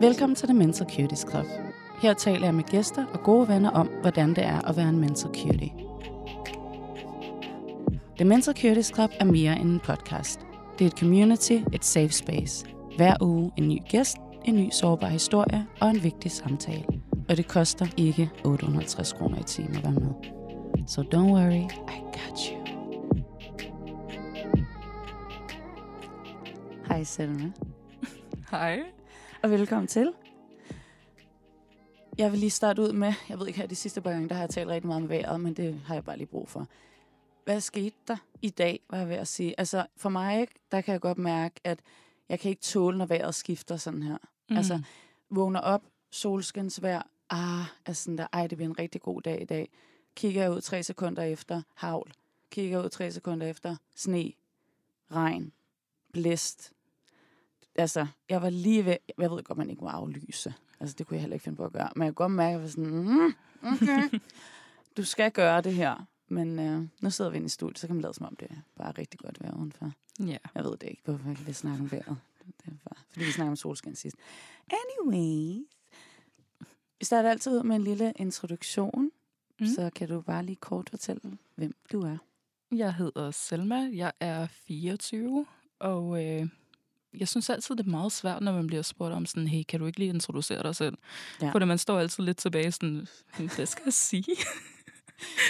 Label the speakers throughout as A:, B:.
A: Velkommen til The Mental Cuties Club. Her taler jeg med gæster og gode venner om, hvordan det er at være en mental cutie. The Mental Cuties Club er mere end en podcast. Det er et community, et safe space. Hver uge en ny gæst, en ny sårbar historie og en vigtig samtale. Og det koster ikke 850 kroner i timen at være med. So don't worry, I got you. Hej Selma,
B: Hej.
A: Og velkommen til. Jeg vil lige starte ud med, jeg ved ikke her de sidste par gange, der har jeg talt rigtig meget om vejret, men det har jeg bare lige brug for. Hvad skete der i dag, var jeg ved at sige? Altså for mig, der kan jeg godt mærke, at jeg kan ikke tåle, når vejret skifter sådan her. Mm. Altså vågner op, solskinsvejr, ah, er sådan der, ej, det bliver en rigtig god dag i dag. Kigger jeg ud tre sekunder efter, havl. Kigger jeg ud tre sekunder efter, sne, regn, blæst. Altså, jeg var lige ved, jeg ved godt, man ikke må aflyse. Altså, det kunne jeg heller ikke finde på at gøre. Men jeg kunne godt mærke, at jeg var sådan, mm, okay. du skal gøre det her. Men øh, nu sidder vi inde i studiet, så kan man lade som om, det er bare rigtig godt vejr udenfor.
B: Ja.
A: Jeg ved det ikke, hvorfor jeg vil snakke om vejret. Det er bare, fordi vi snakker om solskin sidst. Anyways. Vi starter altid ud med en lille introduktion. Mm. Så kan du bare lige kort fortælle, hvem du er.
B: Jeg hedder Selma, jeg er 24, og øh, jeg synes altid, det er meget svært, når man bliver spurgt om sådan, hey, kan du ikke lige introducere dig selv?
A: Ja.
B: Fordi man står altid lidt tilbage sådan, "Hm, hvad skal jeg sige?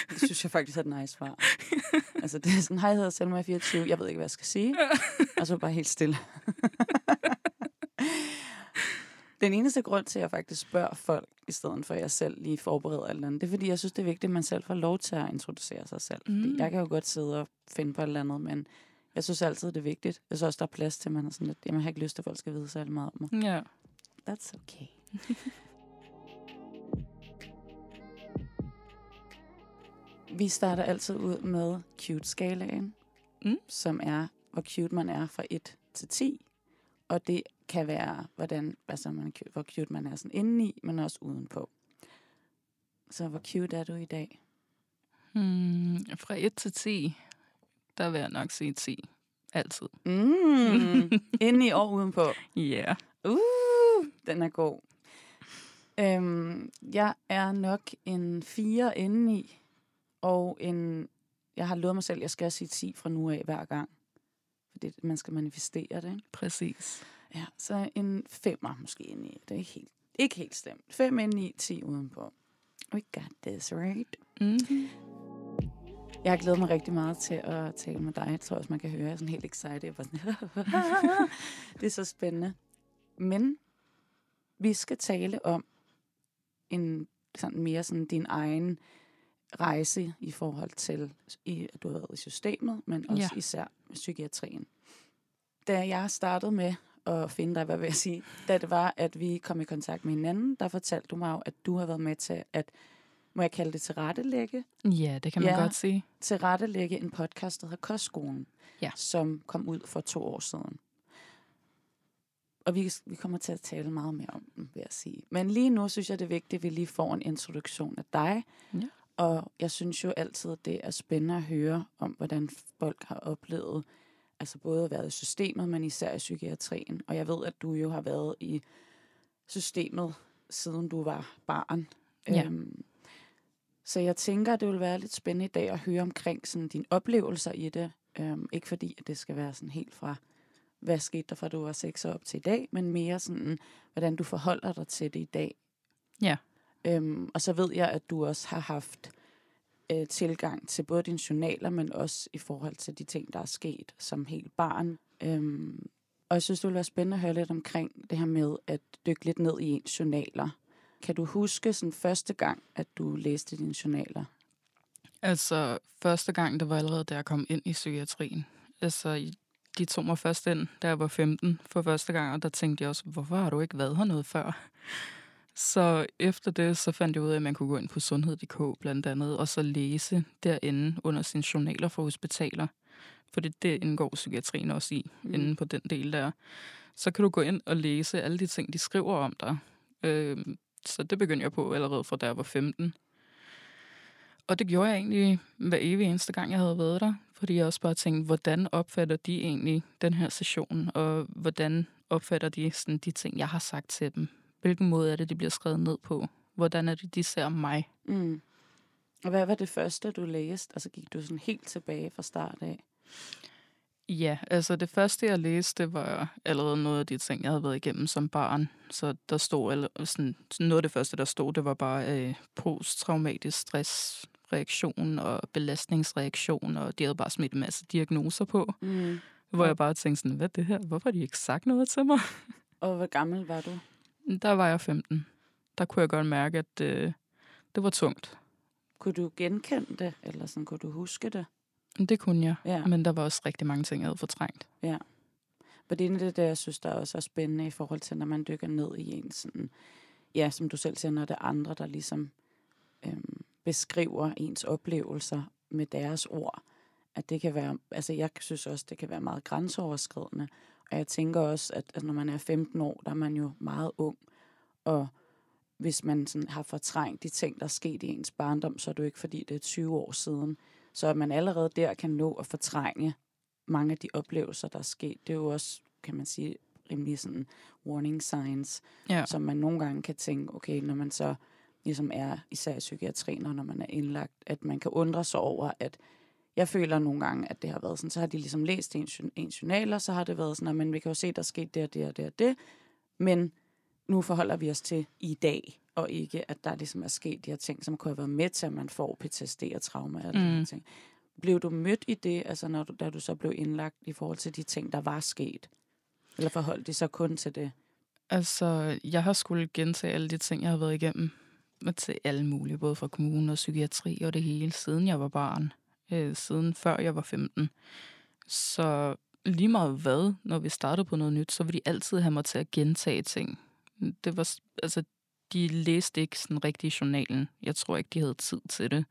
A: Det synes jeg faktisk er et nice svar. altså, det er sådan, hej, jeg hedder Selma, jeg er 24. Jeg ved ikke, hvad jeg skal sige. Og så bare helt stille. Den eneste grund til, at jeg faktisk spørger folk, i stedet for at jeg selv lige forbereder alt andet, det er, fordi jeg synes, det er vigtigt, at man selv får lov til at introducere sig selv. Mm. Fordi
B: Mm.
A: jeg kan jo godt sidde og finde på et eller andet, men jeg synes altid, det er vigtigt. Jeg synes også, der er plads til, at man er sådan lidt, jamen, jeg har ikke lyst til, at folk skal vide særlig meget om mig.
B: Ja.
A: That's okay. Vi starter altid ud med cute-skalaen,
B: Mm.
A: som er, hvor cute man er fra 1 til 10. Og det kan være, hvordan, altså man hvor cute man er sådan indeni, men også udenpå. Så hvor cute er du i dag?
B: Hmm, fra 1 til 10, der vil jeg nok sige 10. Altid.
A: Mm, indeni og udenpå.
B: Ja. Yeah.
A: Uh, den er god. Øhm, jeg er nok en 4 indeni, og en, jeg har lovet mig selv, at jeg skal sige 10 fra nu af hver gang. Fordi man skal manifestere det, ikke?
B: Præcis.
A: Ja, så en femmer måske indeni. Det er ikke helt, ikke helt slemt. 5 indeni, 10 udenpå. We got this, right?
B: Mm-hmm.
A: Jeg har glædet mig rigtig meget til at tale med dig. Jeg tror også, man kan høre, jeg er sådan helt excited. Jeg bare sådan, det er så spændende. Men vi skal tale om en sådan mere sådan din egen rejse i forhold til, i, at du har været i systemet, men også
B: Ja.
A: ja. især psykiatrien. Da jeg startede med at finde dig, hvad vil jeg sige, da det var, at vi kom i kontakt med hinanden, der fortalte du mig jo, at du har været med til at, må jeg kalde det tilrettelægge,
B: Ja, det kan man
A: Ja.
B: godt sige.
A: tilrettelægge en podcast, der hedder Kostskolen,
B: Ja.
A: som kom ud for to år siden. Og vi, vi kommer til at tale meget mere om den, vil jeg sige. Men lige nu synes jeg, det er vigtigt, at vi lige får en introduktion af dig.
B: Ja.
A: Og jeg synes jo altid, det er spændende at høre om, hvordan folk har oplevet, altså både at være i systemet, men især i psykiatrien. Og jeg ved, at du jo har været i systemet, siden du var barn.
B: Ja.
A: Øhm, så jeg tænker, at det vil være lidt spændende i dag at høre omkring sådan, dine oplevelser i det. Øhm, ikke fordi, at det skal være sådan helt fra, hvad skete der fra du var 6 år op til i dag, men mere sådan, hvordan du forholder dig til det i dag.
B: Ja.
A: Øhm, og så ved jeg, at du også har haft øh, tilgang til både dine journaler, men også i forhold til de ting, der er sket som helt barn. Øhm, og jeg synes, det ville være spændende at høre lidt omkring det her med at dykke lidt ned i ens journaler. Kan du huske sådan første gang, at du læste dine journaler?
B: Altså, første gang, det var allerede, da jeg kom ind i psykiatrien. Altså, de tog mig først ind, da jeg var 15 for første gang, og der tænkte jeg også, hvorfor har du ikke været her noget før? Så efter det, så fandt jeg ud af, at man kunne gå ind på sundhed.dk blandt andet, og så læse derinde under sine journaler for hospitaler. For det, det indgår psykiatrien også i,
A: Mm.
B: mm. inde på den del der. Så kan du gå ind og læse alle de ting, de skriver om dig. Øh, så det begyndte jeg på allerede fra da jeg var 15. Og det gjorde jeg egentlig hver evig eneste gang, jeg havde været der. Fordi jeg også bare tænkte, hvordan opfatter de egentlig den her session? Og hvordan opfatter de sådan, de ting, jeg har sagt til dem? hvilken måde er det, de bliver skrevet ned på? Hvordan er det, de ser mig?
A: Mm. Og hvad var det første, du læste? Altså gik du sådan helt tilbage fra start af?
B: Ja, altså det første, jeg læste, det var allerede noget af de ting, jeg havde været igennem som barn. Så der stod, eller, sådan, noget af det første, der stod, det var bare øh, posttraumatisk stressreaktion og belastningsreaktion, og de havde bare smidt en masse diagnoser på.
A: Mm.
B: Hvor jeg bare tænkte sådan, hvad er det her? Hvorfor har de ikke sagt noget til mig?
A: Og hvor gammel var du?
B: Der var jeg 15. Der kunne jeg godt mærke, at øh, det var tungt.
A: Kunne du genkende det, eller sådan, kunne du huske det?
B: Det kunne jeg,
A: Ja.
B: men der var også rigtig mange ting, jeg havde fortrængt.
A: Ja. For det er det, der jeg synes, der også er spændende i forhold til, når man dykker ned i en sådan, ja, som du selv siger, når det er andre, der ligesom øhm, beskriver ens oplevelser med deres ord. At det kan være, altså jeg synes også, det kan være meget grænseoverskridende. Og jeg tænker også, at, at når man er 15 år, der er man jo meget ung. Og hvis man sådan har fortrængt de ting, der er sket i ens barndom, så er det jo ikke, fordi det er 20 år siden. Så at man allerede der kan nå at fortrænge mange af de oplevelser, der er sket, det er jo også, kan man sige, rimelig sådan warning signs,
B: Ja.
A: som man nogle gange kan tænke, okay, når man så ligesom er, især i psykiatrien, og når man er indlagt, at man kan undre sig over, at jeg føler nogle gange, at det har været sådan, så har de ligesom læst ens, ens journaler, så har det været sådan, at men vi kan jo se, der er sket det og det og det og det, men nu forholder vi os til i dag, og ikke, at der ligesom er sket de her ting, som kunne have været med til, at man får PTSD og trauma og mm. de ting. Blev du mødt i det, altså når du, da du så blev indlagt i forhold til de ting, der var sket? Eller forholdt de så kun til det?
B: Altså, jeg har skulle gentage alle de ting, jeg har været igennem. Til alle mulige, både fra kommune og psykiatri og det hele, siden jeg var barn. Øh, siden før jeg var 15. Så lige meget hvad, når vi startede på noget nyt, så ville de altid have mig til at gentage ting. Det var, altså, de læste ikke sådan rigtig i journalen. Jeg tror ikke, de havde tid til det.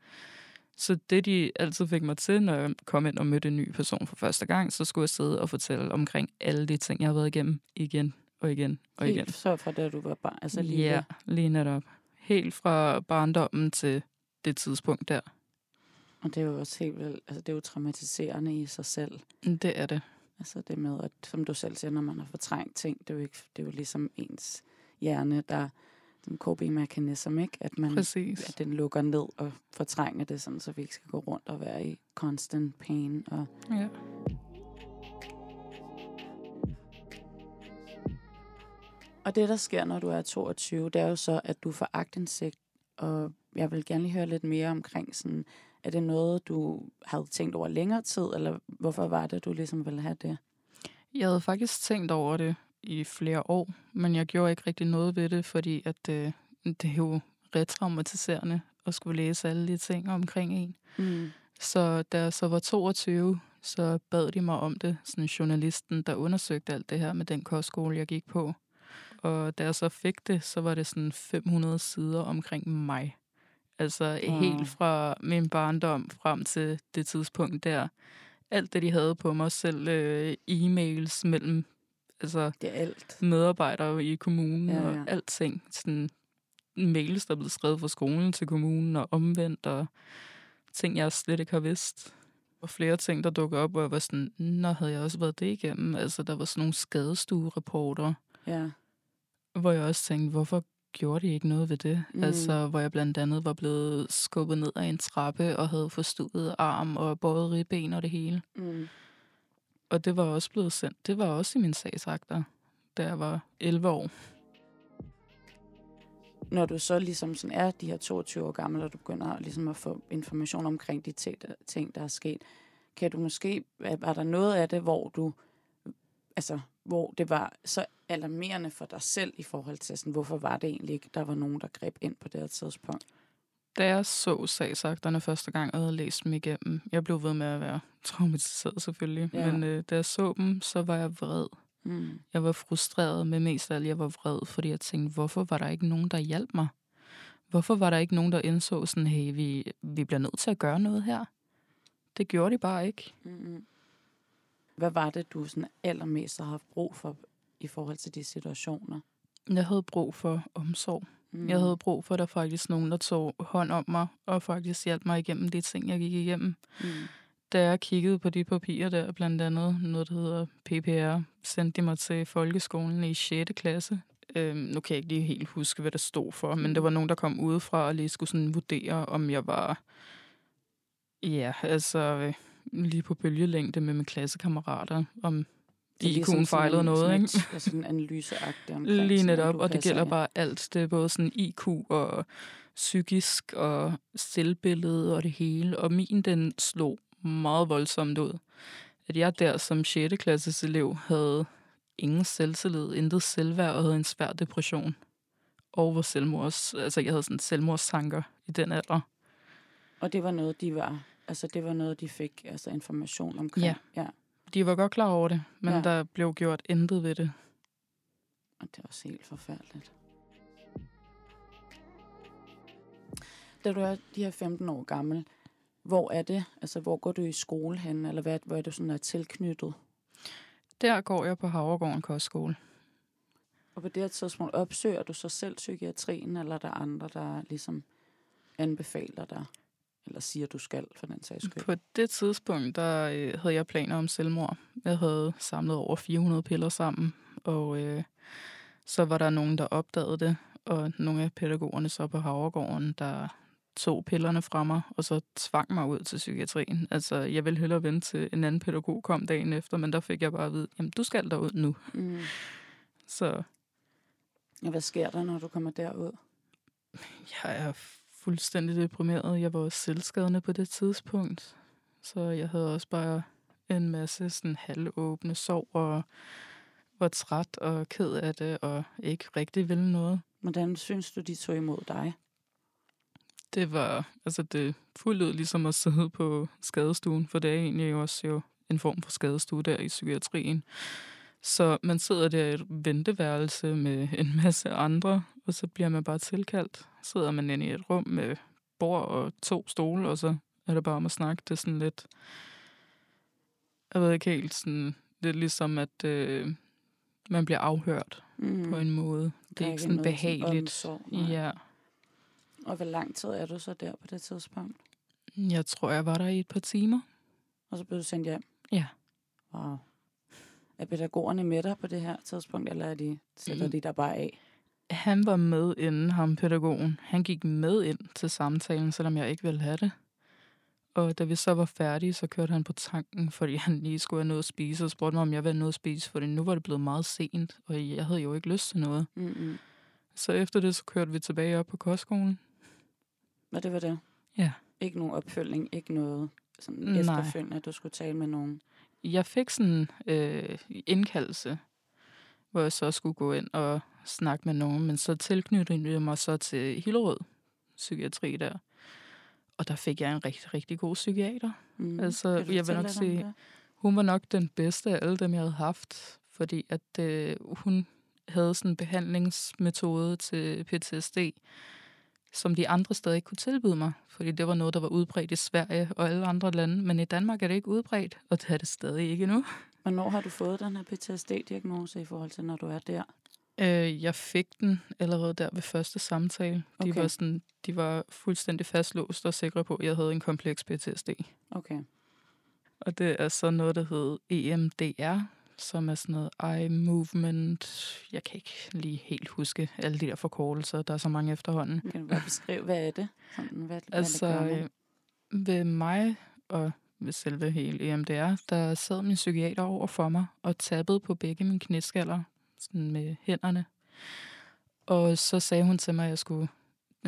B: Så det, de altid fik mig til, når jeg kom ind og mødte en ny person for første gang, så skulle jeg sidde og fortælle omkring alle de ting, jeg har været igennem igen og igen og igen.
A: Helt så fra da du var barn, altså lige
B: Ja, lige netop. Helt fra barndommen til det tidspunkt der.
A: Og det er jo også helt vildt, altså det er jo traumatiserende i sig selv.
B: Det er det.
A: Altså det med, at som du selv siger, når man har fortrængt ting, det er jo, ikke, det er jo ligesom ens hjerne, der en coping-mekanism, ikke? At, man,
B: Præcis.
A: at den lukker ned og fortrænger det, sådan, så vi ikke skal gå rundt og være i constant pain. Og,
B: Ja.
A: og det, der sker, når du er 22, det er jo så, at du får agtindsigt, og jeg vil gerne lige høre lidt mere omkring sådan, er det noget, du havde tænkt over længere tid, eller hvorfor var det, du ligesom ville have det?
B: Jeg havde faktisk tænkt over det i flere år, men jeg gjorde ikke rigtig noget ved det, fordi at, øh, det er jo retraumatiserende at skulle læse alle de ting omkring en.
A: Mm.
B: Så da jeg så var 22, så bad de mig om det, sådan journalisten, der undersøgte alt det her med den kostskole, jeg gik på. Og da jeg så fik det, så var det sådan 500 sider omkring mig. Altså
A: Wow.
B: helt fra min barndom frem til det tidspunkt der. Alt det, de havde på mig selv, øh, e-mails mellem altså,
A: Det er alt.
B: medarbejdere i kommunen
A: Ja,
B: ja, og alting. Sådan mails, der er blevet skrevet fra skolen til kommunen og omvendt, og ting, jeg slet ikke har vidst. Og flere ting, der dukker op, hvor jeg var sådan, nå, havde jeg også været det igennem. Altså, der var sådan nogle skadestuerapporter,
A: Ja.
B: hvor jeg også tænkte, hvorfor gjorde de ikke noget ved det?
A: Mm.
B: Altså, hvor jeg blandt andet var blevet skubbet ned af en trappe og havde forstuet arm og båret ribben og det hele.
A: Mm.
B: Og det var også blevet sendt. Det var også i min sagsakter, da jeg var 11 år.
A: Når du så ligesom sådan er de her 22 år gammel, og du begynder ligesom at få information omkring de ting, der, ting, der er sket, kan du måske, var der noget af det, hvor du, altså, hvor det var så alarmerende for dig selv i forhold til, sådan, hvorfor var det egentlig ikke, der var nogen, der greb ind på det her tidspunkt?
B: Da jeg så sagsakterne første gang og havde læst dem igennem, jeg blev ved med at være traumatiseret selvfølgelig,
A: Ja.
B: men øh, da jeg så dem, så var jeg vred.
A: Mm.
B: Jeg var frustreret, men mest af alt, jeg var vred, fordi jeg tænkte, hvorfor var der ikke nogen, der hjalp mig? Hvorfor var der ikke nogen, der indså sådan, hey, vi, vi bliver nødt til at gøre noget her? Det gjorde de bare ikke.
A: Mm. Hvad var det, du sådan allermest har haft brug for i forhold til de situationer?
B: Jeg havde brug for omsorg.
A: Mm.
B: Jeg havde brug for, at der faktisk nogen, der tog hånd om mig, og faktisk hjalp mig igennem de ting, jeg gik igennem.
A: Mm.
B: Da jeg kiggede på de papirer der, blandt andet noget, der hedder PPR, sendte de mig til folkeskolen i 6. klasse. Øhm, nu kan jeg ikke lige helt huske, hvad det stod for, men det var nogen, der kom udefra og lige skulle sådan vurdere, om jeg var, ja, altså øh, lige på bølgelængde med mine klassekammerater, om
A: Det er ligesom
B: IQ'en fejlede
A: sådan-
B: noget,
A: sådan
B: ikke?
A: et- ja, sådan en analyseagtig omkring.
B: Lige
A: sådan,
B: netop, og det gælder bare alt. Det er både sådan IQ og psykisk og selvbillede og det hele. Og min, den slog meget voldsomt ud. At jeg der som 6. klasses elev havde ingen selvtillid, intet selvværd og havde en svær depression. Og var selvmords, altså jeg havde sådan selvmordstanker i den alder.
A: Og det var noget, de var, altså det var noget, de fik altså information omkring.
B: Ja.
A: ja.
B: De var godt klar over det, men
A: Ja.
B: der blev gjort intet ved det.
A: Og det er også helt forfærdeligt. Da du er de her 15 år gammel, hvor er det? Altså, hvor går du i skole hen? Eller hvad, hvor er du sådan er tilknyttet?
B: Der går jeg på Havregården Kostskole.
A: Og på det her tidspunkt opsøger du så selv psykiatrien, eller er der andre, der ligesom anbefaler dig? Eller siger, du skal, for den sags skyld?
B: På det tidspunkt, der øh, havde jeg planer om selvmord. Jeg havde samlet over 400 piller sammen, og øh, så var der nogen, der opdagede det, og nogle af pædagogerne så på Havregården, der tog pillerne fra mig, og så tvang mig ud til psykiatrien. Altså, jeg ville hellere vente til en anden pædagog kom dagen efter, men der fik jeg bare at vide, jamen, du skal derud nu.
A: Mm.
B: Så
A: hvad sker der, når du kommer derud?
B: jeg er fuldstændig deprimeret. Jeg var også selvskadende på det tidspunkt. Så jeg havde også bare en masse sådan halvåbne sår og var træt og ked af det og ikke rigtig ville noget.
A: Hvordan synes du, de tog imod dig?
B: Det var, altså det fuldt ud ligesom at sidde på skadestuen, for det er egentlig også jo en form for skadestue der i psykiatrien. Så man sidder der i et venteværelse med en masse andre, og så bliver man bare tilkaldt. Sidder man inde i et rum med bord og to stole, og så er det bare om at snakke. Det er sådan lidt, jeg ved ikke helt, sådan, det er ligesom, at øh, man bliver afhørt
A: Mm.
B: på en måde. Det er
A: er
B: ikke sådan behageligt.
A: omsorg, nej.
B: ja,
A: Og hvor lang tid er du så der på det tidspunkt?
B: jeg tror, jeg var der i et par timer.
A: Og så blev du sendt hjem?
B: Ja.
A: Wow. Er pædagogerne med dig på det her tidspunkt, eller er de, sætter
B: Mm.
A: de der bare af?
B: Han var med inden ham, pædagogen. Han gik med ind til samtalen, selvom jeg ikke ville have det. Og da vi så var færdige, så kørte han på tanken, fordi han lige skulle have noget at spise, og spurgte mig, om jeg ville have noget at spise, fordi nu var det blevet meget sent, og jeg havde jo ikke lyst til noget.
A: Mm-mm.
B: Så efter det, så kørte vi tilbage op på kostskolen.
A: Og det var det?
B: Ja.
A: Ikke nogen opfølging, ikke noget sådan efterfølgende, at du skulle tale med nogen?
B: Jeg fik sådan øh, indkaldelse, hvor jeg så skulle gå ind og snakke med nogen, men så tilknyttede jeg mig så til Hillerød Psykiatri der. Og der fik jeg en rigtig, rigtig god psykiater.
A: Mm.
B: Altså, jeg vil nok sige-? Hun var nok den bedste af alle dem, jeg havde haft, fordi at øh, hun havde sådan en behandlingsmetode til PTSD, som de andre steder ikke kunne tilbyde mig, fordi det var noget, der var udbredt i Sverige og alle andre lande, men i Danmark er det ikke udbredt, og det er det stadig ikke endnu.
A: Hvornår har du fået den her PTSD-diagnose i forhold til, når du er der?
B: Øh, jeg fik den allerede der ved første samtale. De,
A: Okay.
B: var sådan, de var fuldstændig fastlåst og sikre på, at jeg havde en kompleks PTSD.
A: Okay.
B: Og det er så noget, der hedder EMDR, som er sådan noget eye movement. Jeg kan ikke lige helt huske alle de der forkortelser. Der er så mange efterhånden.
A: Kan du bare beskrive, hvad er det? Sådan, hvad,
B: Altså,
A: hvad det
B: øh, ved mig og ved selve hele EMDR, der sad min psykiater over for mig og tappede på begge mine knæskaller sådan med hænderne. Og så sagde hun til mig, at jeg skulle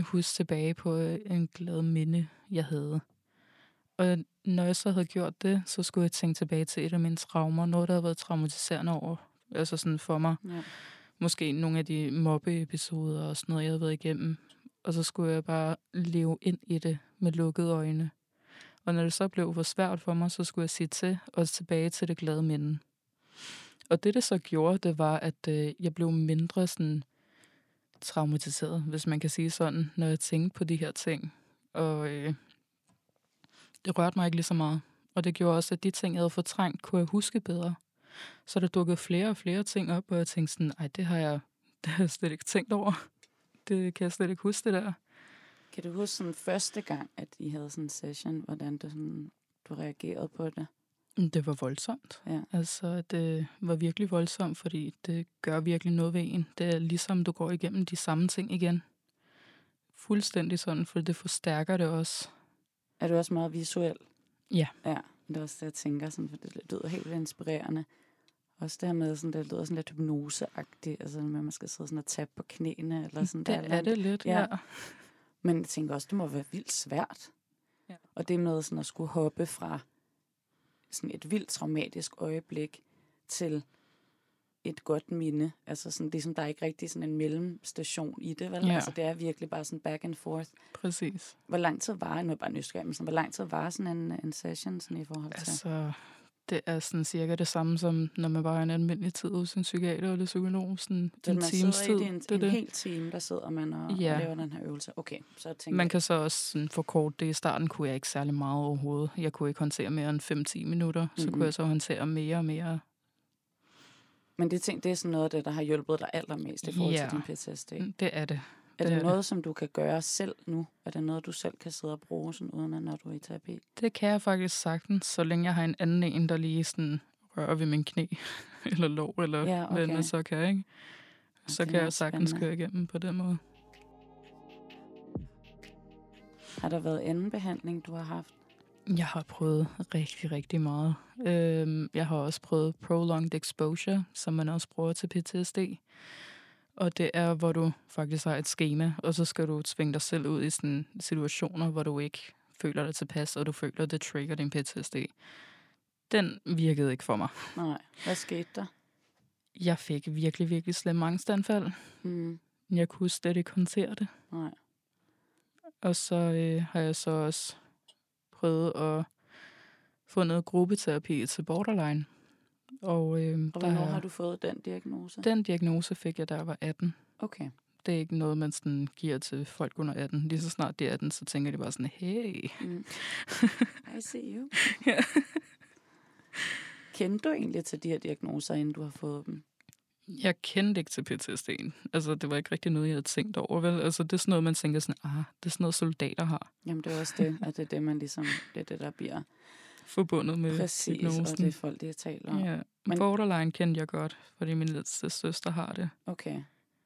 B: huske tilbage på øh, en glad minde, jeg havde. Og når jeg så havde gjort det, så skulle jeg tænke tilbage til et af mine traumer. Noget, der havde været traumatiserende over, altså sådan for mig.
A: Ja.
B: Måske nogle af de mobbeepisoder og sådan noget, jeg havde været igennem. Og så skulle jeg bare leve ind i det med lukkede øjne. Og når det så blev for svært for mig, så skulle jeg sige til og tilbage til det glade minde. Og det, det så gjorde, det var, at øh, jeg blev mindre sådan traumatiseret, hvis man kan sige sådan, når jeg tænkte på de her ting. Og øh, det rørte mig ikke lige så meget. Og det gjorde også, at de ting, jeg havde fortrængt, kunne jeg huske bedre. Så der dukkede flere og flere ting op, og jeg tænkte sådan, ej, det har jeg, det har jeg slet ikke tænkt over. Det kan jeg slet ikke huske, det der.
A: Kan du huske sådan første gang, at I havde sådan en session, hvordan du, sådan, du reagerede på det?
B: Det var voldsomt.
A: Ja.
B: Altså, det var virkelig voldsomt, fordi det gør virkelig noget ved en. Det er ligesom, du går igennem de samme ting igen. Fuldstændig sådan, for det forstærker det også.
A: Er du også meget visuel?
B: Ja.
A: Ja, det er også det, jeg tænker, sådan, for det lyder helt inspirerende. Også det her med, sådan, det lyder sådan lidt hypnoseagtigt, altså med, at man skal sidde sådan og tabe på knæene, eller sådan
B: Det
A: der.
B: er det lidt,
A: Ja.
B: ja.
A: Men jeg tænker også, det må være vildt svært.
B: Ja.
A: Og det med sådan at skulle hoppe fra sådan et vildt traumatisk øjeblik til et godt minde. Altså sådan, det er som, der er ikke rigtig sådan en mellemstation i det, vel?
B: Ja.
A: Altså det er virkelig bare sådan back and forth.
B: Præcis.
A: Hvor lang tid var, nu er jeg bare nysgerrig, men sådan, hvor lang tid var sådan en, en session sådan i forhold til?
B: Altså, det er sådan cirka det samme som, når man bare er en almindelig tid hos en psykiater eller psykolog. Sådan
A: Så
B: en
A: man
B: times
A: sidder
B: tid.
A: i det en,
B: det
A: en
B: det.
A: hel time, der sidder man og,
B: Ja.
A: og laver den her øvelse. Okay, så tænker
B: Man
A: jeg,
B: kan så også sådan forkorte det. I starten kunne jeg ikke særlig meget overhovedet. Jeg kunne ikke håndtere mere end 5-10 minutter. Så
A: Mhm.
B: kunne jeg så håndtere mere og mere.
A: men det, ting, det er sådan noget af det, der har hjulpet dig allermest i forhold
B: Ja.
A: til din PTSD.
B: Det er det.
A: Er
B: Det
A: det
B: det.
A: noget, som du kan gøre selv nu? Er det noget, du selv kan sidde og bruge, sådan, uden at når du er i terapi?
B: Det kan jeg faktisk sagtens, så længe jeg har en anden en, der lige sådan rører ved min knæ, eller lår, eller
A: Ja,
B: okay. hvad så kan, ikke? Så kan jeg sagtens
A: spændende.
B: køre igennem på den måde.
A: Har der været anden behandling, du har haft?
B: Jeg har prøvet rigtig, rigtig meget. Øhm, jeg har også prøvet prolonged exposure, som man også bruger til PTSD. Og det er, hvor du faktisk har et schema, og så skal du tvinge dig selv ud i sådan situationer, hvor du ikke føler dig tilpas, og du føler, at det trigger din PTSD. Den virkede ikke for mig.
A: Nej. Hvad skete der?
B: Jeg fik virkelig, virkelig slem angstanfald.
A: Hmm.
B: Jeg kunne slet ikke håndtere det.
A: Nej.
B: Og så øh, har jeg så også prøvet at få noget gruppeterapi til borderline. Og, øh,
A: Og
B: der,
A: hvornår har du fået den diagnose?
B: den diagnose fik jeg, da jeg var 18.
A: Okay.
B: Det er ikke noget, man sådan giver til folk under 18. Lige så snart de er 18, så tænker de bare sådan, hey.
A: Mm. I see you.
B: Ja.
A: Kendte du egentlig til de her diagnoser, inden du har fået dem?
B: Jeg kendte ikke til PTSD'en. Altså, det var ikke rigtig noget, jeg havde tænkt over, vel? Altså, det er sådan noget, man tænker sådan, ah, det er sådan noget, soldater har
A: Jamen, det er også det, at det er det, man ligesom, det er det, der bliver
B: forbundet med
A: præcis, og
B: diagnosen.
A: det er folk, de taler om.
B: Ja.
A: Men-.
B: Borderline kendte jeg godt, fordi min lille søster har det.
A: Okay.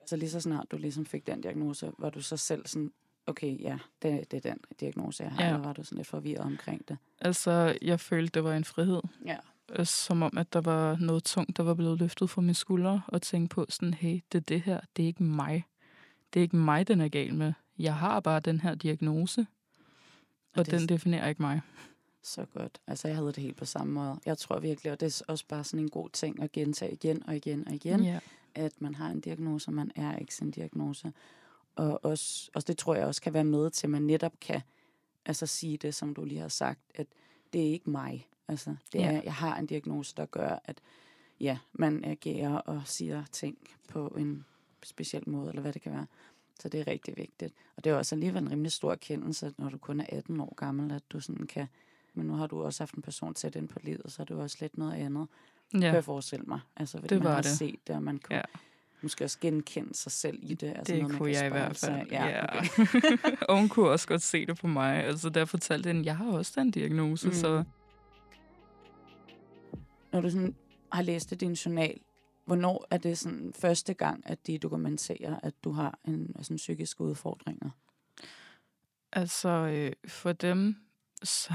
A: Så lige så snart du ligesom fik den diagnose, var du så selv sådan, okay, ja, det, det er den diagnose, jeg har,
B: Ja.
A: eller var du sådan lidt forvirret omkring det?
B: Altså, jeg følte, det var en frihed.
A: Ja.
B: Øh, Som om, at der var noget tungt, der var blevet løftet fra mine skuldre, og tænke på sådan, hey, det er det her, det er ikke mig. Det er ikke mig, den er gal med. Jeg har bare den her diagnose, og
A: det er
B: den definerer ikke mig.
A: Så godt. Altså, jeg havde det helt på samme måde. Jeg tror virkelig, og det er også bare sådan en god ting at gentage igen og igen og igen,
B: Ja.
A: at man har en diagnose, og man er ikke sin diagnose. Og også, også det tror jeg også kan være med til, at man netop kan altså sige det, som du lige har sagt, at det er ikke mig. Altså, det
B: Ja.
A: er, jeg har en diagnose, der gør, at ja, man agerer og siger ting på en speciel måde, eller hvad det kan være. Så det er rigtig vigtigt. Og det er også alligevel en rimelig stor erkendelse, når du kun er 18 år gammel, at du sådan kan... Men nu har du også haft en person tæt ind på livet, så er det jo også lidt noget andet, ja. kan
B: ja,
A: jeg forestille mig. Altså,
B: Det
A: man
B: var
A: har
B: det.
A: set det, og man kunne
B: Ja.
A: måske også genkende sig selv i det. Altså
B: det
A: noget,
B: kunne jeg i hvert fald.
A: sig- Ja, okay.
B: og hun kunne også godt se det på mig. Altså, der fortalte den, jeg har også den diagnose,
A: Mm.
B: mm. så
A: Når du sådan har læst i din journal, hvornår er det sådan første gang, at de dokumenterer, at du har en sådan psykiske udfordringer?
B: Altså, øh, for dem, så,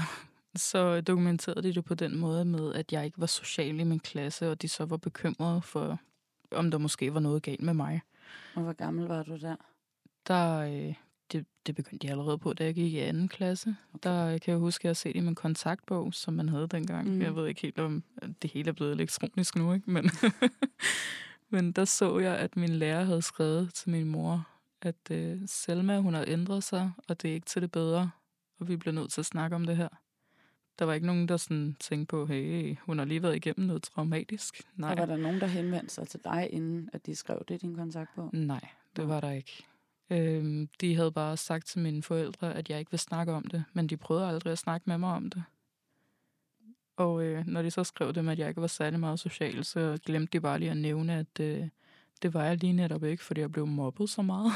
B: så dokumenterede de det på den måde med, at jeg ikke var social i min klasse, og de så var bekymrede for, om der måske var noget galt med mig.
A: Og hvor gammel var du der?
B: Der, øh, det, det begyndte de allerede på, da jeg gik i anden klasse.
A: Okay.
B: Der øh, kan jeg huske, at jeg har set i min kontaktbog, som man havde dengang.
A: Mm.
B: Jeg ved ikke helt, om det hele er blevet elektronisk nu, ikke? Men, men der så jeg, at min lærer havde skrevet til min mor, at øh, Selma, hun har ændret sig, og det er ikke til det bedre, og vi bliver nødt til at snakke om det her. Der var ikke nogen, der sådan tænkte på, hey, hun har lige været igennem noget traumatisk. Nej,
A: Og var der nogen, der henvendte sig til dig, inden at de skrev det i din kontaktbog?
B: Nej, det var der ikke. Øhm, de havde bare sagt til mine forældre, at jeg ikke vil snakke om det, men de prøvede aldrig at snakke med mig om det. Og øh, når de så skrev dem, at jeg ikke var særlig meget social, så glemte de bare lige at nævne, at øh, det var jeg lige netop ikke, fordi jeg blev mobbet så meget.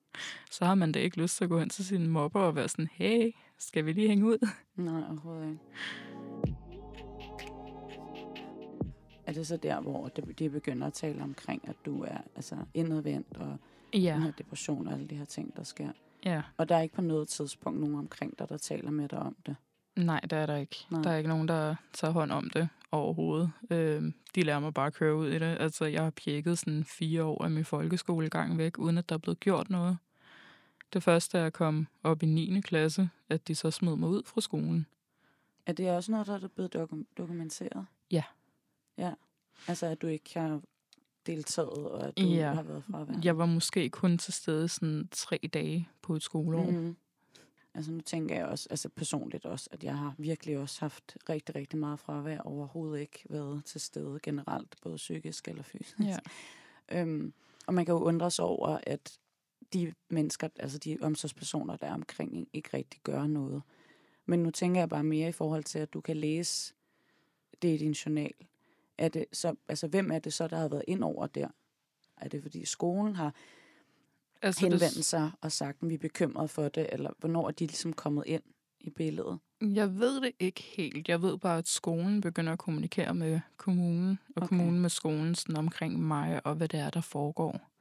B: så har man da ikke lyst til at gå hen til sine mobber og være sådan, hey, skal vi lige hænge ud?
A: Nej, overhovedet ikke. er det så der, hvor det, de begynder at tale omkring, at du er altså, indadvendt og
B: Ja,
A: den her depression og alle de her ting, der sker.
B: ja.
A: Og der er ikke på noget tidspunkt nogen omkring dig, der taler med dig om det.
B: Nej, det er der ikke.
A: Nej.
B: Der er ikke nogen, der tager hånd om det overhovedet. Øh, de lærer mig bare at køre ud i det. Altså, jeg har pjekket sådan fire år af min folkeskolegang væk, uden at der er blevet gjort noget. Det første er at komme op i 9. klasse, at de så smed mig ud fra skolen.
A: Er det også noget, der er blevet dokum- dokumenteret?
B: Ja.
A: Ja. Altså, at du ikke har deltaget, og at du
B: Ja.
A: har været fravær?
B: Jeg var måske kun til stede sådan tre dage på et skoleår. Mm.
A: Altså nu tænker jeg også, altså personligt også, at jeg har virkelig også haft rigtig, rigtig meget fravær, overhovedet ikke været til stede generelt, både psykisk eller fysisk.
B: Ja.
A: Øhm, og man kan jo undre sig over, at de mennesker, altså de omsorgspersoner, der er omkring en, ikke rigtig gør noget. Men nu tænker jeg bare mere i forhold til, at du kan læse det i din journal. Er det så, altså, hvem er det så, der har været ind over der? Er det fordi skolen har
B: Altså,
A: henvendt sig og sagt, at vi er bekymrede for det, eller hvornår er de ligesom kommet ind i billedet?
B: Jeg ved det ikke helt. Jeg ved bare, at skolen begynder at kommunikere med kommunen, og
A: okay.
B: kommunen med skolen sådan omkring mig, og hvad det er, der foregår.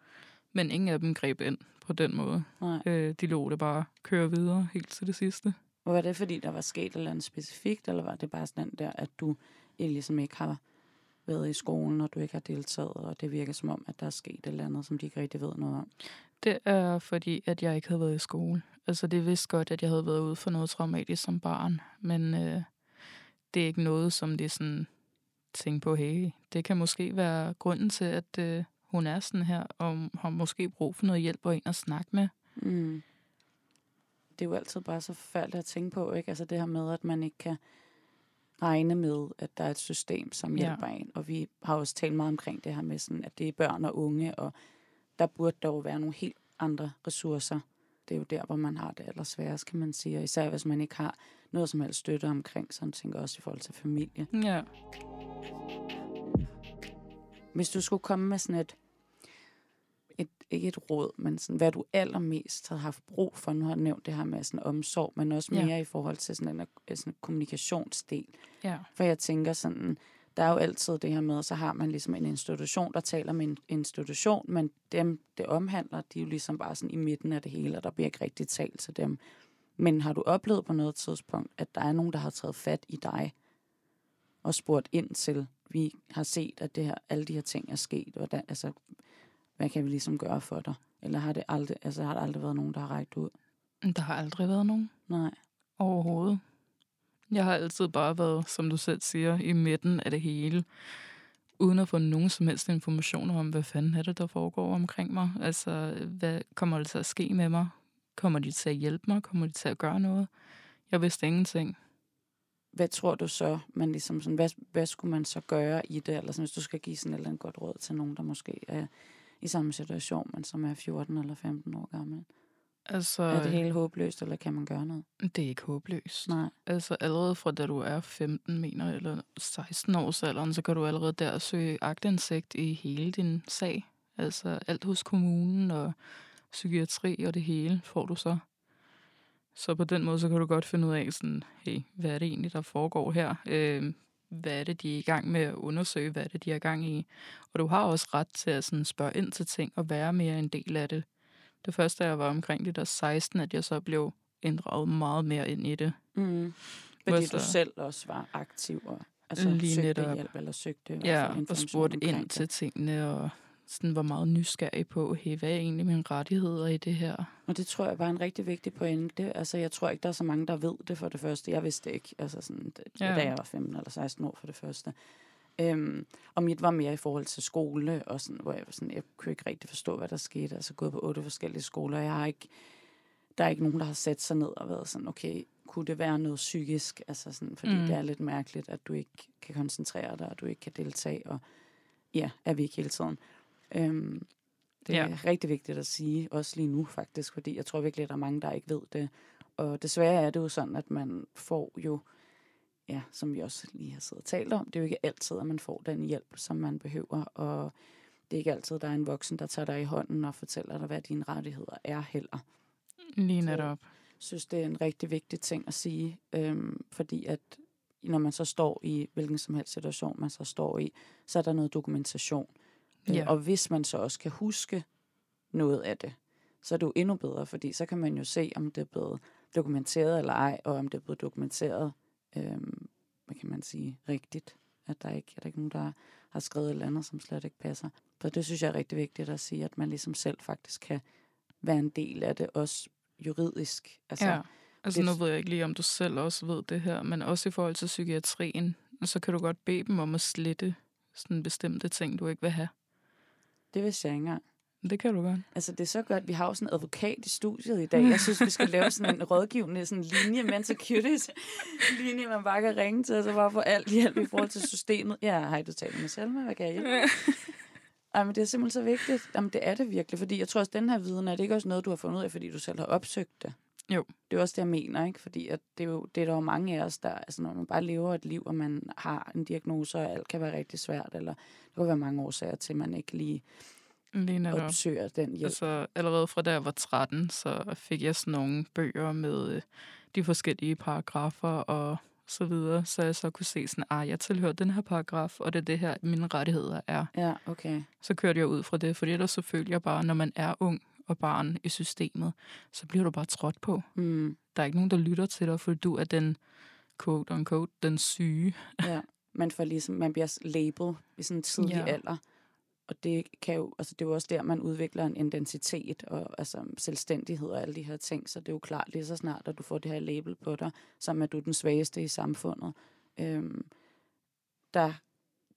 B: Men ingen af dem greb ind på den måde.
A: Nej.
B: Øh, de lå det bare køre videre helt til det sidste.
A: Og var det, fordi der var sket et eller andet specifikt, eller var det bare sådan der, at du ligesom ikke har været i skolen, og du ikke har deltaget, og det virker som om, at der er sket et eller andet, som de ikke rigtig ved noget om?
B: Det er fordi, at jeg ikke havde været i skole. Altså, det vidste godt, at jeg havde været ude for noget traumatisk som barn, men øh, det er ikke noget, som de sådan tænker på, hey, det kan måske være grunden til, at øh, hun er sådan her, og har måske brug for noget hjælp og en at snakke med.
A: Mm. Det er jo altid bare så forfærdeligt at tænke på, ikke? Altså det her med, at man ikke kan regne med, at der er et system, som
B: Ja.
A: hjælper en. Og vi har også talt meget omkring det her med, sådan, at det er børn og unge, og der burde dog være nogle helt andre ressourcer. Det er jo der, hvor man har det allersværest, kan man sige. Og især hvis man ikke har noget som helst støtte omkring, så tænker også i forhold til familie.
B: Ja.
A: Hvis du skulle komme med sådan et, et ikke et råd, men sådan, hvad du allermest havde haft brug for, nu har jeg nævnt det her med sådan omsorg, men også
B: Ja.
A: mere i forhold til sådan en, en sådan kommunikationsdel.
B: Ja.
A: For jeg tænker sådan, der er jo altid det her med, så har man ligesom en institution, der taler med en institution, men dem, det omhandler, de er jo ligesom bare sådan i midten af det hele, og der bliver ikke rigtig talt til dem. Men har du oplevet på noget tidspunkt, at der er nogen, der har taget fat i dig og spurgt ind til, vi har set, at det her, alle de her ting er sket, hvordan, altså, hvad kan vi ligesom gøre for dig? Eller har det aldrig, altså, har der aldrig været nogen, der har rækket ud?
B: Der har aldrig været nogen
A: Nej.
B: overhovedet. Jeg har altid bare været, som du selv siger, i midten af det hele, uden at få nogen som helst informationer om, hvad fanden er det, der foregår omkring mig. Altså, hvad kommer det til at ske med mig? Kommer de til at hjælpe mig? Kommer de til at gøre noget? Jeg vidste ingenting.
A: Hvad tror du så, man ligesom sådan, hvad, hvad skulle man så gøre i det? Eller sådan, hvis du skal give sådan et eller andet godt råd til nogen, der måske er i samme situation, men som er 14 eller 15 år gammel.
B: Altså,
A: Er det helt håbløst, eller kan man gøre noget?
B: det er ikke håbløst.
A: Nej.
B: Altså allerede fra da du er 15, mener eller 16 års alderen, så kan du allerede der søge agtindsigt i hele din sag. Altså alt hos kommunen og psykiatri og det hele får du så. Så på den måde, så kan du godt finde ud af sådan, hey, hvad er det egentlig, der foregår her? Øh, hvad er det, de er i gang med at undersøge? Hvad er det, de er i gang i? Og du har også ret til at sådan spørge ind til ting og være mere en del af det. Det første, jeg var omkring det der 16, at jeg så blev inddraget meget mere ind i det.
A: Mm. Fordi
B: Hvorfor?
A: du selv også var aktiv og altså,
B: Lige
A: søgte
B: netop.
A: hjælp, eller søgte
B: Ja, og spurgte ind
A: det.
B: til tingene, og sådan var meget nysgerrig på, hey, hvad er egentlig mine rettigheder i det her?
A: Og det tror jeg var en rigtig vigtig pointe. Altså, jeg tror ikke, der er så mange, der ved det for det første. Jeg vidste det ikke, altså sådan, da,
B: Ja.
A: da jeg var 15 eller 16 år for det første. Øhm, og mit var mere i forhold til skole, og sådan, hvor jeg, var sådan, jeg kunne ikke rigtig forstå, hvad der skete. Altså gået på otte forskellige skoler. Jeg har ikke, der er ikke nogen, der har sat sig ned og været sådan, okay, kunne det være noget psykisk? Altså sådan, fordi
B: mm.
A: det er lidt mærkeligt, at du ikke kan koncentrere dig, og du ikke kan deltage, og ja, er vi ikke hele tiden. Øhm, det
B: Ja.
A: er rigtig vigtigt at sige, også lige nu faktisk, fordi jeg tror virkelig, at der er mange, der ikke ved det. Og desværre er det jo sådan, at man får jo, ja, som vi også lige har siddet og talt om, det er jo ikke altid, at man får den hjælp, som man behøver, og det er ikke altid, at der er en voksen, der tager dig i hånden og fortæller dig, hvad dine rettigheder er heller.
B: Lige
A: Så-
B: netop.
A: Jeg synes, det er en rigtig vigtig ting at sige, øhm, fordi at når man så står i hvilken som helst situation, man så står i, så er der noget dokumentation. Øh,
B: Ja.
A: Og hvis man så også kan huske noget af det, så er det jo endnu bedre, fordi så kan man jo se, om det er blevet dokumenteret eller ej, og om det er blevet dokumenteret, øhm, hvad kan man sige, rigtigt. At der ikke er der ikke nogen, der har skrevet et eller andet, som slet ikke passer. Så det synes jeg er rigtig vigtigt at sige, at man ligesom selv faktisk kan være en del af det, også juridisk. Altså,
B: ja. Altså, nu ved jeg ikke lige, om du selv også ved det her, men også i forhold til psykiatrien, så kan du godt bede dem om at slette sådan bestemte ting, du ikke vil have.
A: Det vidste jeg ikke engang.
B: Det kan du godt.
A: Altså, det er så godt, vi har jo sådan en advokat i studiet i dag. Jeg synes, vi skal lave sådan en rådgivende sådan linje, men securities linje, man bare kan ringe til, og så bare få alt hjælp i forhold til systemet. Ja, hej, du taler med Selma, hvad kan jeg hjælpe? Ej, men det er simpelthen så vigtigt. Jamen, det er det virkelig, fordi jeg tror også, den her viden er det ikke også noget, du har fundet ud af, fordi du selv har opsøgt det.
B: Jo.
A: Det er også det, jeg mener, ikke? Fordi at det, er jo, det er der jo mange af os, der, altså når man bare lever et liv, og man har en diagnose, og alt kan være rigtig svært, eller der kan være mange årsager til, at man ikke lige
B: Lige
A: opsøger den hjælp.
B: Altså, allerede fra da jeg var 13, så fik jeg sådan nogle bøger med øh, de forskellige paragrafer og så videre, så jeg så kunne se sådan, ah, jeg tilhører den her paragraf, og det er det her, mine rettigheder er.
A: Ja, okay.
B: Så kørte jeg ud fra det, fordi ellers så følte jeg bare, når man er ung og barn i systemet, så bliver du bare trådt på.
A: Mm.
B: Der er ikke nogen, der lytter til dig, fordi du er den quote unquote, den syge.
A: Ja, man får ligesom, man bliver label i sådan en tidlig
B: ja.
A: alder. Og det kan jo, altså det er jo også der, man udvikler en identitet og altså selvstændighed og alle de her ting. Så det er jo klart lige så snart, at du får det her label på dig, som at du er den svageste i samfundet. Øhm, der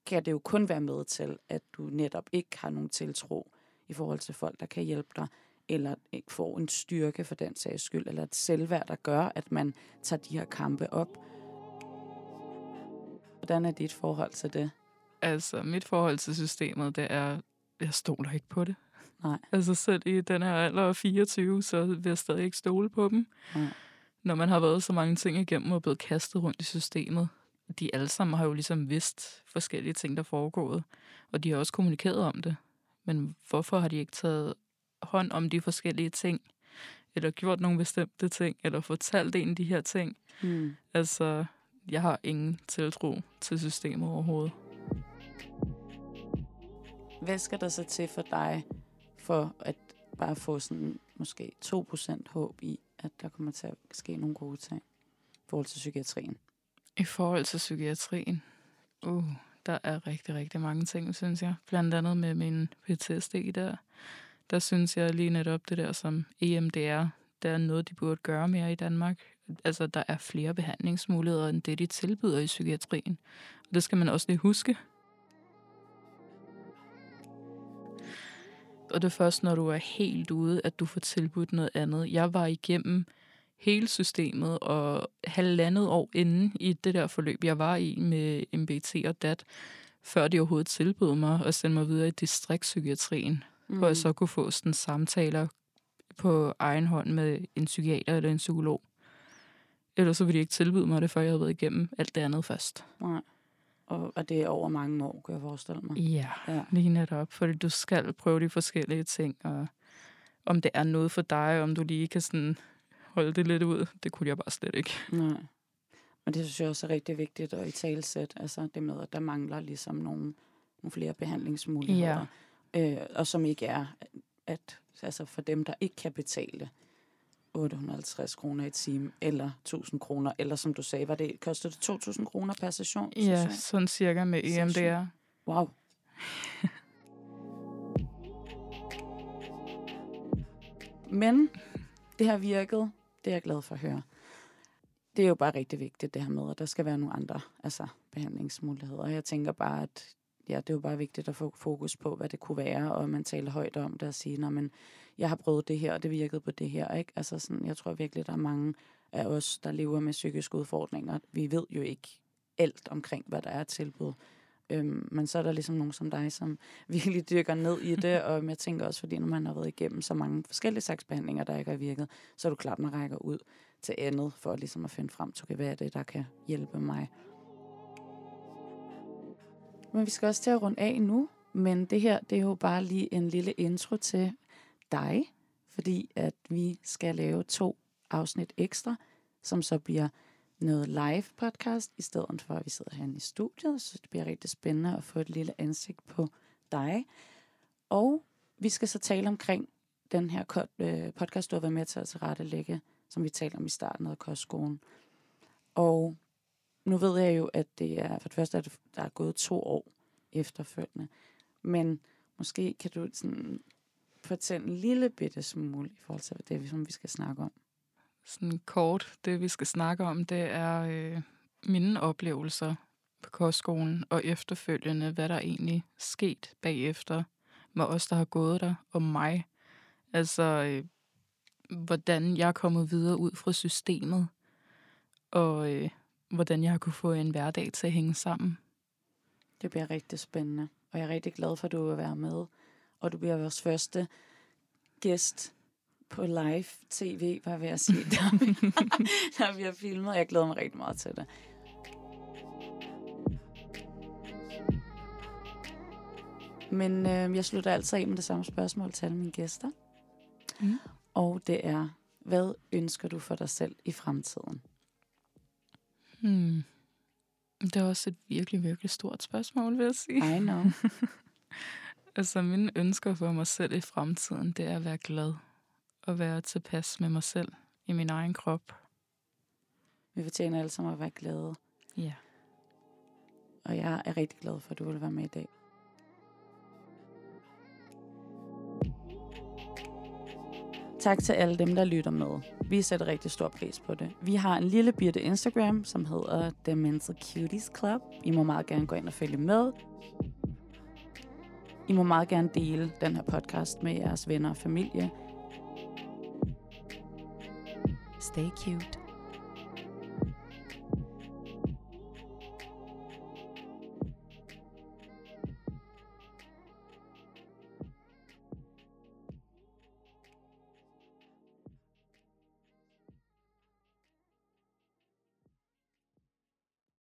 A: kan det jo kun være med til, at du netop ikke har nogen tiltro i forhold til folk, der kan hjælpe dig, eller ikke får en styrke for den sags skyld, eller et selvværd, der gør, at man tager de her kampe op. Hvordan er dit forhold til det?
B: Altså, mit forhold til systemet, det er, jeg stoler ikke på det.
A: Nej.
B: Altså, selv i den her alder af 24, så vil jeg stadig ikke stole på dem.
A: Nej.
B: Når man har været så mange ting igennem og blevet kastet rundt i systemet. De alle sammen har jo ligesom vidst forskellige ting, der er foregået. Og de har også kommunikeret om det. Men hvorfor har de ikke taget hånd om de forskellige ting? Eller gjort nogle bestemte ting? Eller fortalt en de her ting?
A: Hmm.
B: Altså, jeg har ingen tiltro til systemet overhovedet.
A: Hvad skal der så til for dig, for at bare få sådan måske 2% håb i, at der kommer til at ske nogle gode ting i forhold til psykiatrien?
B: I forhold til psykiatrien, uh, der er rigtig, rigtig mange ting, synes jeg. Blandt andet med min PTSD der. Der synes jeg lige netop det der som EMDR, der er noget, de burde gøre mere i Danmark. Altså, der er flere behandlingsmuligheder, end det, de tilbyder i psykiatrien. Og det skal man også lige huske. Og det er først, når du er helt ude, at du får tilbudt noget andet. Jeg var igennem hele systemet, og halvandet år inden i det der forløb, jeg var i med MBT og DAT, før de overhovedet tilbød mig at sende mig videre i distriktspsykiatrien, mm. hvor jeg så kunne få sådan samtaler på egen hånd med en psykiater eller en psykolog. Ellers så ville de ikke tilbyde mig det, før jeg havde været igennem alt det andet først.
A: Nej. Og, og det er over mange år, kan jeg forestille mig.
B: Ja,
A: Ja.
B: lige netop, fordi du skal prøve de forskellige ting, og om det er noget for dig, om du lige kan sådan holde det lidt ud, det kunne jeg bare slet ikke.
A: Nej. Men det synes jeg også er rigtig vigtigt at i talsæt. Altså det med, at der mangler ligesom nogle, nogle flere behandlingsmuligheder. Ja. Øh, og som ikke er, at altså for dem, der ikke kan betale 850 kroner i time, eller 1000 kroner, eller som du sagde, var det, kostede det 2000 kroner per session?
B: Ja,
A: session?
B: sådan cirka med E
A: Sindssygt.
B: EMDR.
A: Wow. Men det har virket. Det er jeg glad for at høre. Det er jo bare rigtig vigtigt, det her med, at der skal være nogle andre altså, behandlingsmuligheder. Jeg tænker bare, at ja, det er jo bare vigtigt at få fokus på, hvad det kunne være, og man taler højt om det og sige, når men jeg har prøvet det her, og det virkede på det her. Ikke? Altså sådan, jeg tror virkelig, der er mange af os, der lever med psykiske udfordringer. Vi ved jo ikke alt omkring, hvad der er tilbud. Øhm, men så er der ligesom nogen som dig, som virkelig dykker ned i det, og jeg tænker også, fordi når man har været igennem så mange forskellige slags behandlinger, der ikke har virket, så er du klart, man rækker ud til andet, for ligesom at finde frem til, okay, hvad er det, der kan hjælpe mig. Men vi skal også til at runde af nu, men det her, det er jo bare lige en lille intro til dig, fordi at vi skal lave to afsnit ekstra, som så bliver noget live podcast, i stedet for at vi sidder herinde i studiet. Så det bliver rigtig spændende at få et lille ansigt på dig. Og vi skal så tale omkring den her øh, podcast, du har været med til at tilrettelægge, som vi talte om i starten af kostskolen. Og nu ved jeg jo, at det er for det første, at der er gået to år efterfølgende. Men måske kan du sådan fortælle en lille bitte smule i forhold til det, som vi skal snakke om.
B: Sådan kort, det vi skal snakke om, det er øh, mine oplevelser på kostskolen, og efterfølgende, hvad der egentlig sket bagefter med os, der har gået der, og mig. Altså, øh, hvordan jeg er kommet videre ud fra systemet, og øh, hvordan jeg har kunne få en hverdag til at hænge sammen.
A: Det bliver rigtig spændende, og jeg er rigtig glad for, at du vil være med. Og du bliver vores første gæst på live tv, var jeg ved at sige, der vi, der vi har filmet. Jeg glæder mig rigtig meget til det. Men øh, jeg slutter altid af med det samme spørgsmål til alle mine gæster. Mm. Og det er, hvad ønsker du for dig selv i fremtiden?
B: Hmm. Det er også et virkelig, virkelig stort spørgsmål, vil jeg sige.
A: I know.
B: altså, mine ønsker for mig selv i fremtiden, det er at være glad. Og være tilpas med mig selv i min egen krop.
A: Vi fortjener alle sammen at være glade.
B: Ja.
A: Og jeg er rigtig glad for, at du vil være med i dag. Tak til alle dem, der lytter med. Vi sætter rigtig stor pris på det. Vi har en lille bitte Instagram, som hedder The Mental Cuties Club. I må meget gerne gå ind og følge med. I må meget gerne dele den her podcast med jeres venner og familie. Stay cute.